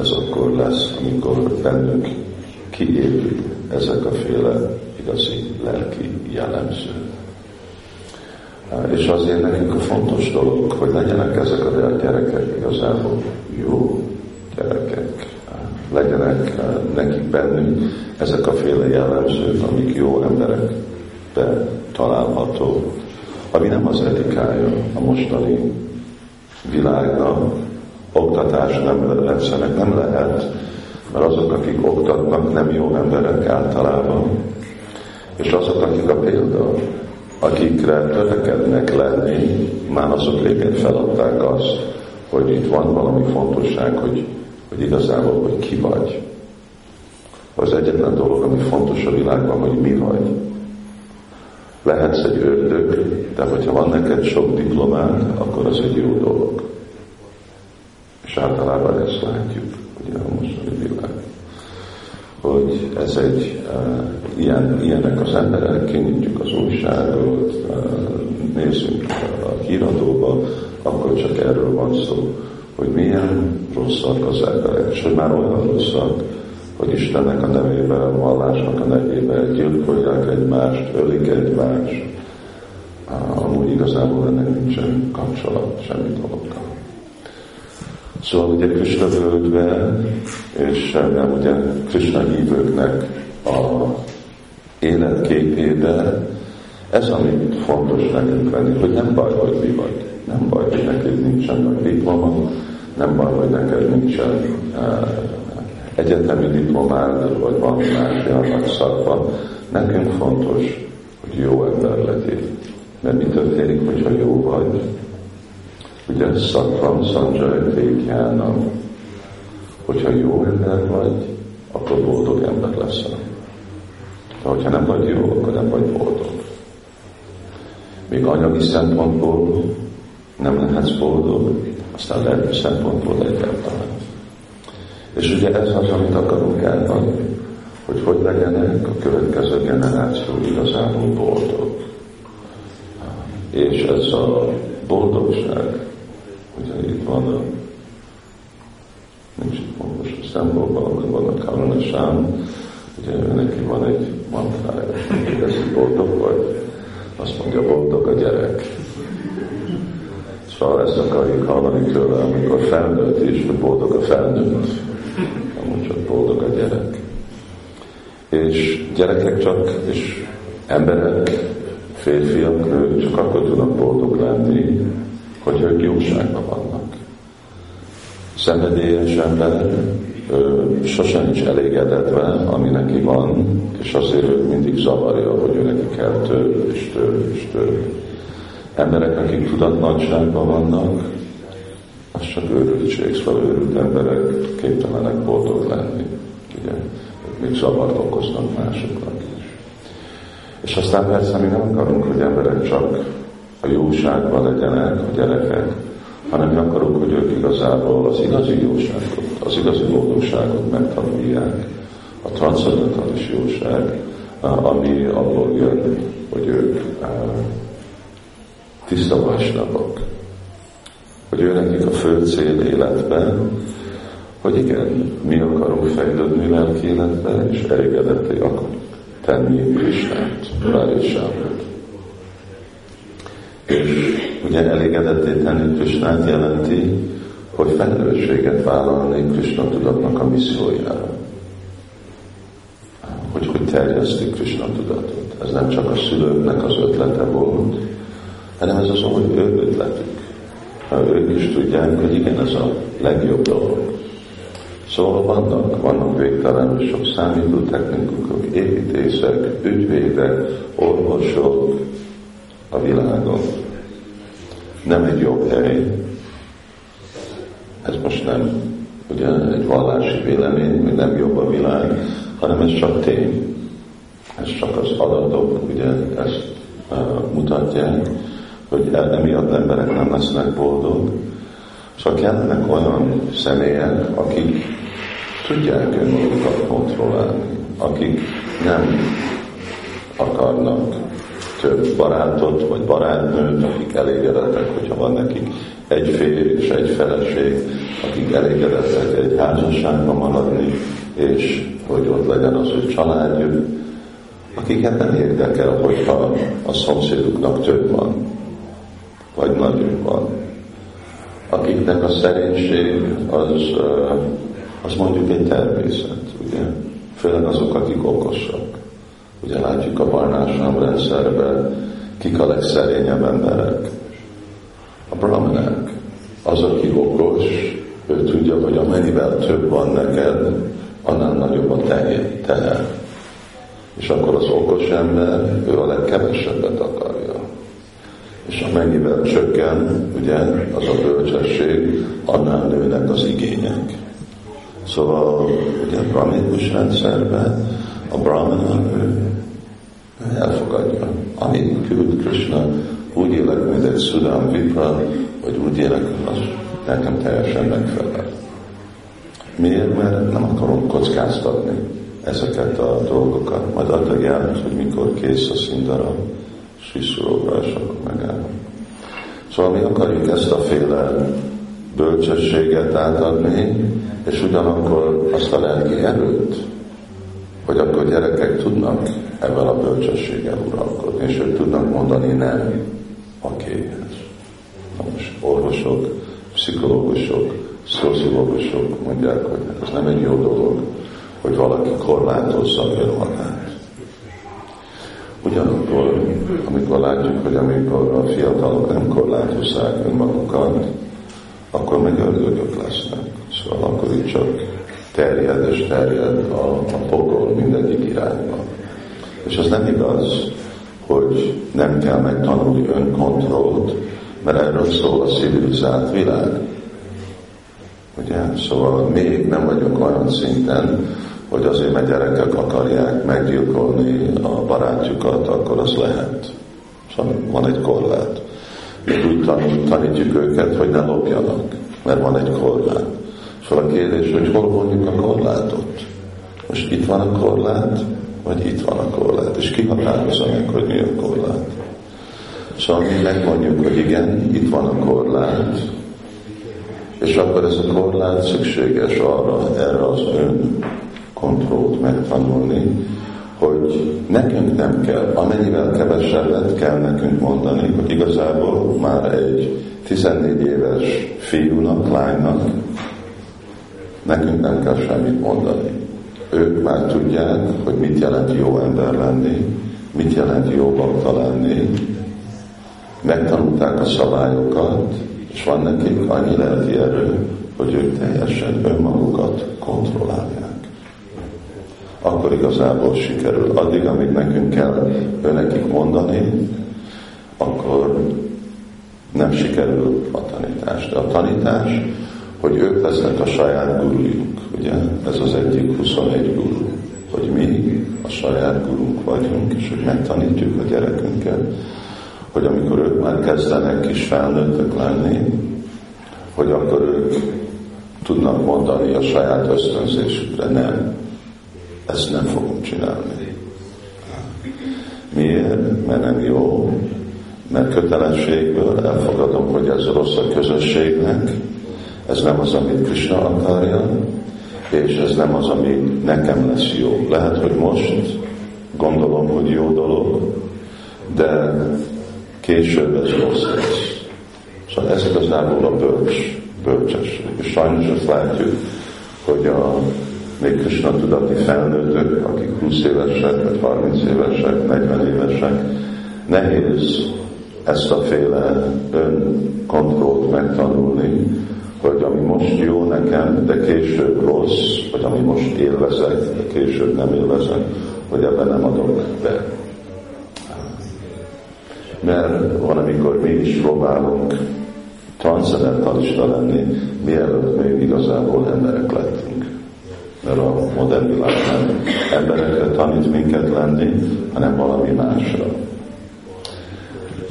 ez akkor lesz, amikor bennünk kiépül ezek a féle igazi lelki jellemző. És azért nekünk a fontos dolog, hogy legyenek ezek a gyerekek igazából jó gyerekek, legyenek nekik bennünk ezek a féle jellemzők, amik jó emberekbe található, ami nem az etikája a mostani világnak, oktatás nem, rendszernek nem lehet, mert azok, akik oktatnak, nem jó emberek általában, és azok, akik a példa, akikre törekednek lenni, már azok régen feladták azt, hogy itt van valami fontosság, hogy, hogy igazából, hogy ki vagy. Az egyetlen dolog, ami fontos a világban, hogy mi vagy. Lehetsz egy ördög, de hogyha van neked sok diplomád, akkor az egy jó dolog. És általában ezt látjuk, ugye a mostani világ. Hogy ez egy, ilyen, ilyenek az emberek, kinyitjuk az újságot, nézzünk a híradóba, akkor csak erről van szó, hogy milyen rosszak az emberek, és hogy már olyan rosszak, hogy Istennek a nevében, vallásnak a nevében gyilkolják egymást, ölik egymást, amúgy igazából ennek nincsen kapcsolat semmi dologgal. Szóval ugye Krishna völgybe, és nem ugye Krishna hívőknek a életképébe, ez ami fontos nekünk lenni, hogy nem baj, hogy mi vagy. Nem baj, hogy neked nincsen nagy diploma, nem baj, hogy neked nincsen uh, egyetemi diplomád, vagy valami más olyan nagy szakban. Nekünk fontos, hogy jó ember legyél. Mert mi történik, hogyha jó vagy? Ugye szakvam, szandzsaj, tékjánam. Hogyha jó ember vagy, akkor boldog ember leszel. De hogyha nem vagy jó, akkor nem vagy boldog. Még anyagi szempontból nem lehetsz boldog, aztán lelki szempontból egyáltalán. És ugye ez az, amit akarunk elmondani, hogy hogy legyenek a következő generáció igazából boldog. És ez a boldogság, ugye itt van a nincs itt most a szembolban, van a Karanasám, ugye neki van egy mantrája, ez boldog vagy, azt mondja, boldog a gyerek. Szóval ezt akarjuk hallani tőle, amikor felnőtt is, hogy boldog a felnőtt. Amúgy csak boldog a gyerek. És gyerekek csak, és emberek, férfiak, nők csak akkor tudnak boldog lenni, hogy ők vannak. Szenvedélyes ember sosem nincs elégedetve, ami neki van, és azért mindig zavarja, hogy ő neki kell több, és több, és több. Emberek, akik tudatnagyságban vannak, az csak őrültség, szóval őrült emberek képtelenek boldog lenni. Ugye? Még zavart okoznak másoknak is. És aztán persze mi nem akarunk, hogy emberek csak a jóságban legyenek, a gyerekek, hanem mi akarunk, hogy ők igazából az igazi jóságot, az igazi boldogságot megtanulják, a transzendentális jóság, ami abból jön, hogy ők tiszta vasnapok, hogy ő nekik a fő cél életben, hogy igen, mi akarunk fejlődni lelki életben, és elégedetté akarunk tenni Krisnát, Rájésámot. Ugye elégedetté tenni Krisnát jelenti, hogy felelősséget vállalni Krishna tudatnak a missziójára. Hogy hogy terjeszti Krishna tudatot. Ez nem csak a szülőknek az ötlete volt, hanem ez az ő ötletük. Ők is tudják, hogy igen, ez a legjobb dolog. Szóval vannak, vannak végtelenül sok számítótechnikusok, építészek, ügyvédek, orvosok a világon. Nem egy jobb hely, ez most nem ugye egy vallási vélemény, hogy nem jobb a világ, hanem ez csak tény. Ez csak az adatok, ugye ezt uh, mutatják, hogy emiatt emberek nem lesznek boldog. Szóval kellenek olyan személyek, akik tudják önmagukat kontrollálni, akik nem akarnak barátot vagy barátnőt, akik elégedettek, hogyha van nekik egy férj és egy feleség, akik elégedettek egy házasságban maradni, és hogy ott legyen az ő családjuk, akiket nem érdekel, hogyha a szomszéduknak több van, vagy nagyobb van. Akiknek a szerénység az, az mondjuk egy természet, ugye? Főleg azok, akik okosak. Ugye látjuk a barnásám rendszerben, kik a legszerényebb emberek. A brahmanek, az, aki okos, ő tudja, hogy amennyivel több van neked, annál nagyobb a teher. És akkor az okos ember, ő a legkevesebbet akarja. És amennyivel csökken, ugye, az a bölcsesség, annál nőnek az igények. Szóval ugye brahminikus rendszerben a brahmana ő elfogadja. Amit küld Krishna, úgy élek, mint egy Sudam Vipra, vagy úgy élek, az nekem teljesen megfelel. Miért? Mert nem akarom kockáztatni ezeket a dolgokat. Majd addig jár, hogy mikor kész a szindara, Sisuróra, és akkor megállom. Szóval mi akarjuk ezt a féle bölcsességet átadni, és ugyanakkor azt a lelki erőt, hogy akkor gyerekek tudnak ebben a bölcsességgel uralkodni, és ők tudnak mondani nem a kéhez. Most orvosok, pszichológusok, szociológusok mondják, hogy ez nem egy jó dolog, hogy valaki korlátozza önmagát. Ugyanakkor, amikor látjuk, hogy amikor a fiatalok nem korlátozzák önmagukat, akkor meg ördögök lesznek. Szóval akkor itt csak terjed és terjed a, a pokol mindegyik irányba. És az nem igaz, hogy nem kell megtanulni önkontrollt, mert erről szól a civilizált világ. Ugye? Szóval még nem vagyunk olyan szinten, hogy azért, mert gyerekek akarják meggyilkolni a barátjukat, akkor az lehet. Szóval van egy korlát. Még úgy tanítjuk őket, hogy ne lopjanak, mert van egy korlát. Szóval a kérdés, hogy hol vonjuk a korlátot? Most itt van a korlát, vagy itt van a korlát? És ki határozza meg, hogy mi a korlát? Szóval mi megmondjuk, hogy igen, itt van a korlát, és akkor ez a korlát szükséges arra, erre az ön kontrollt megtanulni, hogy nekünk nem kell, amennyivel kevesebbet kell nekünk mondani, hogy igazából már egy 14 éves fiúnak, lánynak nekünk nem kell semmit mondani. Ők már tudják, hogy mit jelent jó ember lenni, mit jelent jó bakta lenni, megtanulták a szabályokat, és van nekik annyi lelki erő, hogy ők teljesen önmagukat kontrollálják akkor igazából sikerül. Addig, amíg nekünk kell önekik mondani, akkor nem sikerül a tanítás. De a tanítás, hogy ők lesznek a saját gurujuk, ugye? Ez az egyik 21 guru, hogy mi a saját gurunk vagyunk, és hogy megtanítjuk a gyerekünket, hogy amikor ők már kezdenek kis felnőttek lenni, hogy akkor ők tudnak mondani a saját ösztönzésükre nem, ezt nem fogom csinálni. Miért? Mert nem jó, mert kötelességből elfogadom, hogy ez rossz a közösségnek, ez nem az, amit Krishna akarja, és ez nem az, ami nekem lesz jó. Lehet, hogy most gondolom, hogy jó dolog, de később ez rossz lesz. Szóval ez igazából a bölcs, bölcsesség. És sajnos azt látjuk, hogy a még Krishna tudati felnőttök, akik 20 évesek, vagy 30 évesek, 40 évesek, nehéz ezt a féle önkontrollt megtanulni, hogy ami most jó nekem, de később rossz, vagy ami most élvezek, de később nem élvezek, hogy ebben nem adok be. Mert van, amikor mi is próbálunk transzendentalista lenni, mielőtt még igazából emberek lettünk mert a modern világ nem emberekre tanít minket lenni, hanem valami másra.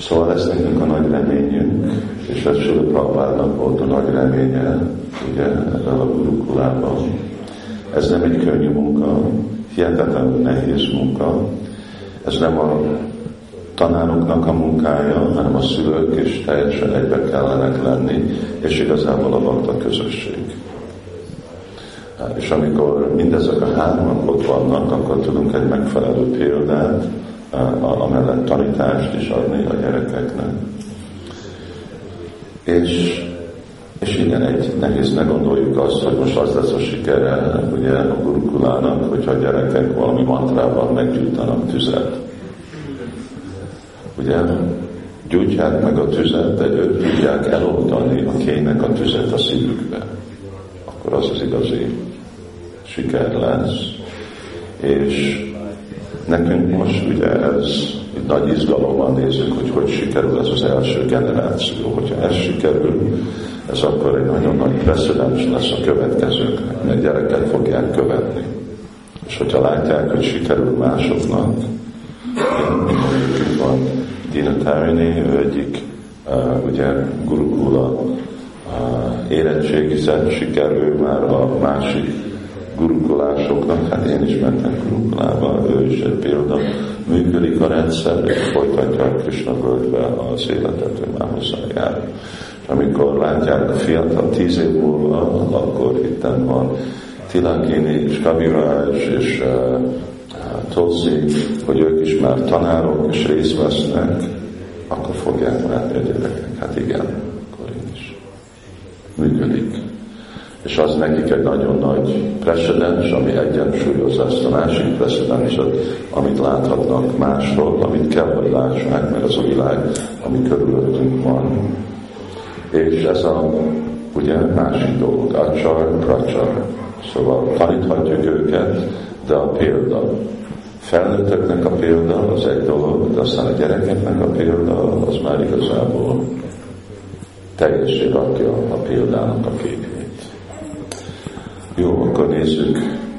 Szóval ez nekünk a nagy reményünk, és ez Sula Prabhupádnak volt a nagy reménye, ugye, ebben a gurukulában. Ez nem egy könnyű munka, hihetetlenül nehéz munka. Ez nem a tanároknak a munkája, hanem a szülők is teljesen egybe kellenek lenni, és igazából a bakta közösség. És amikor mindezek a hármak ott vannak, akkor tudunk egy megfelelő példát, amellett tanítást is adni a gyerekeknek. És, és igen, egy nehéz ne gondoljuk azt, hogy most az lesz a sikere ugye a gurukulának, hogyha a gyerekek valami mantrával meggyújtanak tüzet. Ugye gyújtják meg a tüzet, de ők tudják eloldani a kénynek a tüzet a szívükbe. Akkor az az igazi siker lesz. És nekünk most ugye ez nagy izgalommal nézzük, hogy hogy sikerül ez az első generáció. Hogyha ez sikerül, ez akkor egy nagyon nagy precedens lesz a következőknek, mert gyerekek fogják követni. És hogyha látják, hogy sikerül másoknak, van Dina Tarini, ő egyik uh, ugye gurukula uh, érettségizett, sikerül már a másik gurukulásoknak, hát én is mentem gurukulába, ő is egy példa, működik a rendszer, és folytatja a Krishna völgybe az életet, ő már hozzájár. És amikor látják a fiatal tíz év múlva, akkor itt van Tilakini és Kaviraj és uh, hogy ők is már tanárok és részt vesznek, akkor fogják látni a gyerekek. Hát igen, akkor én is. Az nekik egy nagyon nagy precedens, ami egyensúlyozza ezt a másik precedensot, amit láthatnak másról, amit kell, hogy lássák, mert az a világ, ami körülöttünk van. És ez a ugye másik dolog, acsar, pracsar. Szóval taníthatjuk őket, de a példa. Felnőtteknek a példa az egy dolog, de aztán a gyerekeknek a példa az már igazából teljesen rakja a példának a képét. Jó, akkor nézzük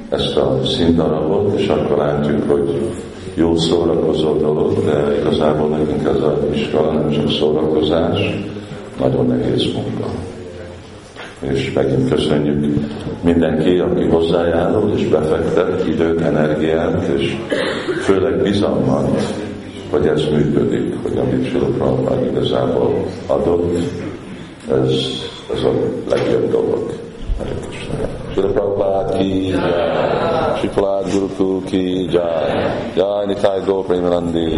ezt a színdarabot, és akkor látjuk, hogy jó szórakozó dolog, de igazából nekünk ez a iskola nem csak szórakozás, nagyon nehéz munka és megint köszönjük mindenki, aki hozzájárul és befektet időt, energiát, és főleg bizalmat, hogy ez működik, hogy amit Prabhupád igazából adott, ez, ez a legjobb dolog. Srila Prabhupada ki jai, Shri Guru ki jai, Jai Nitai Go Premanandi,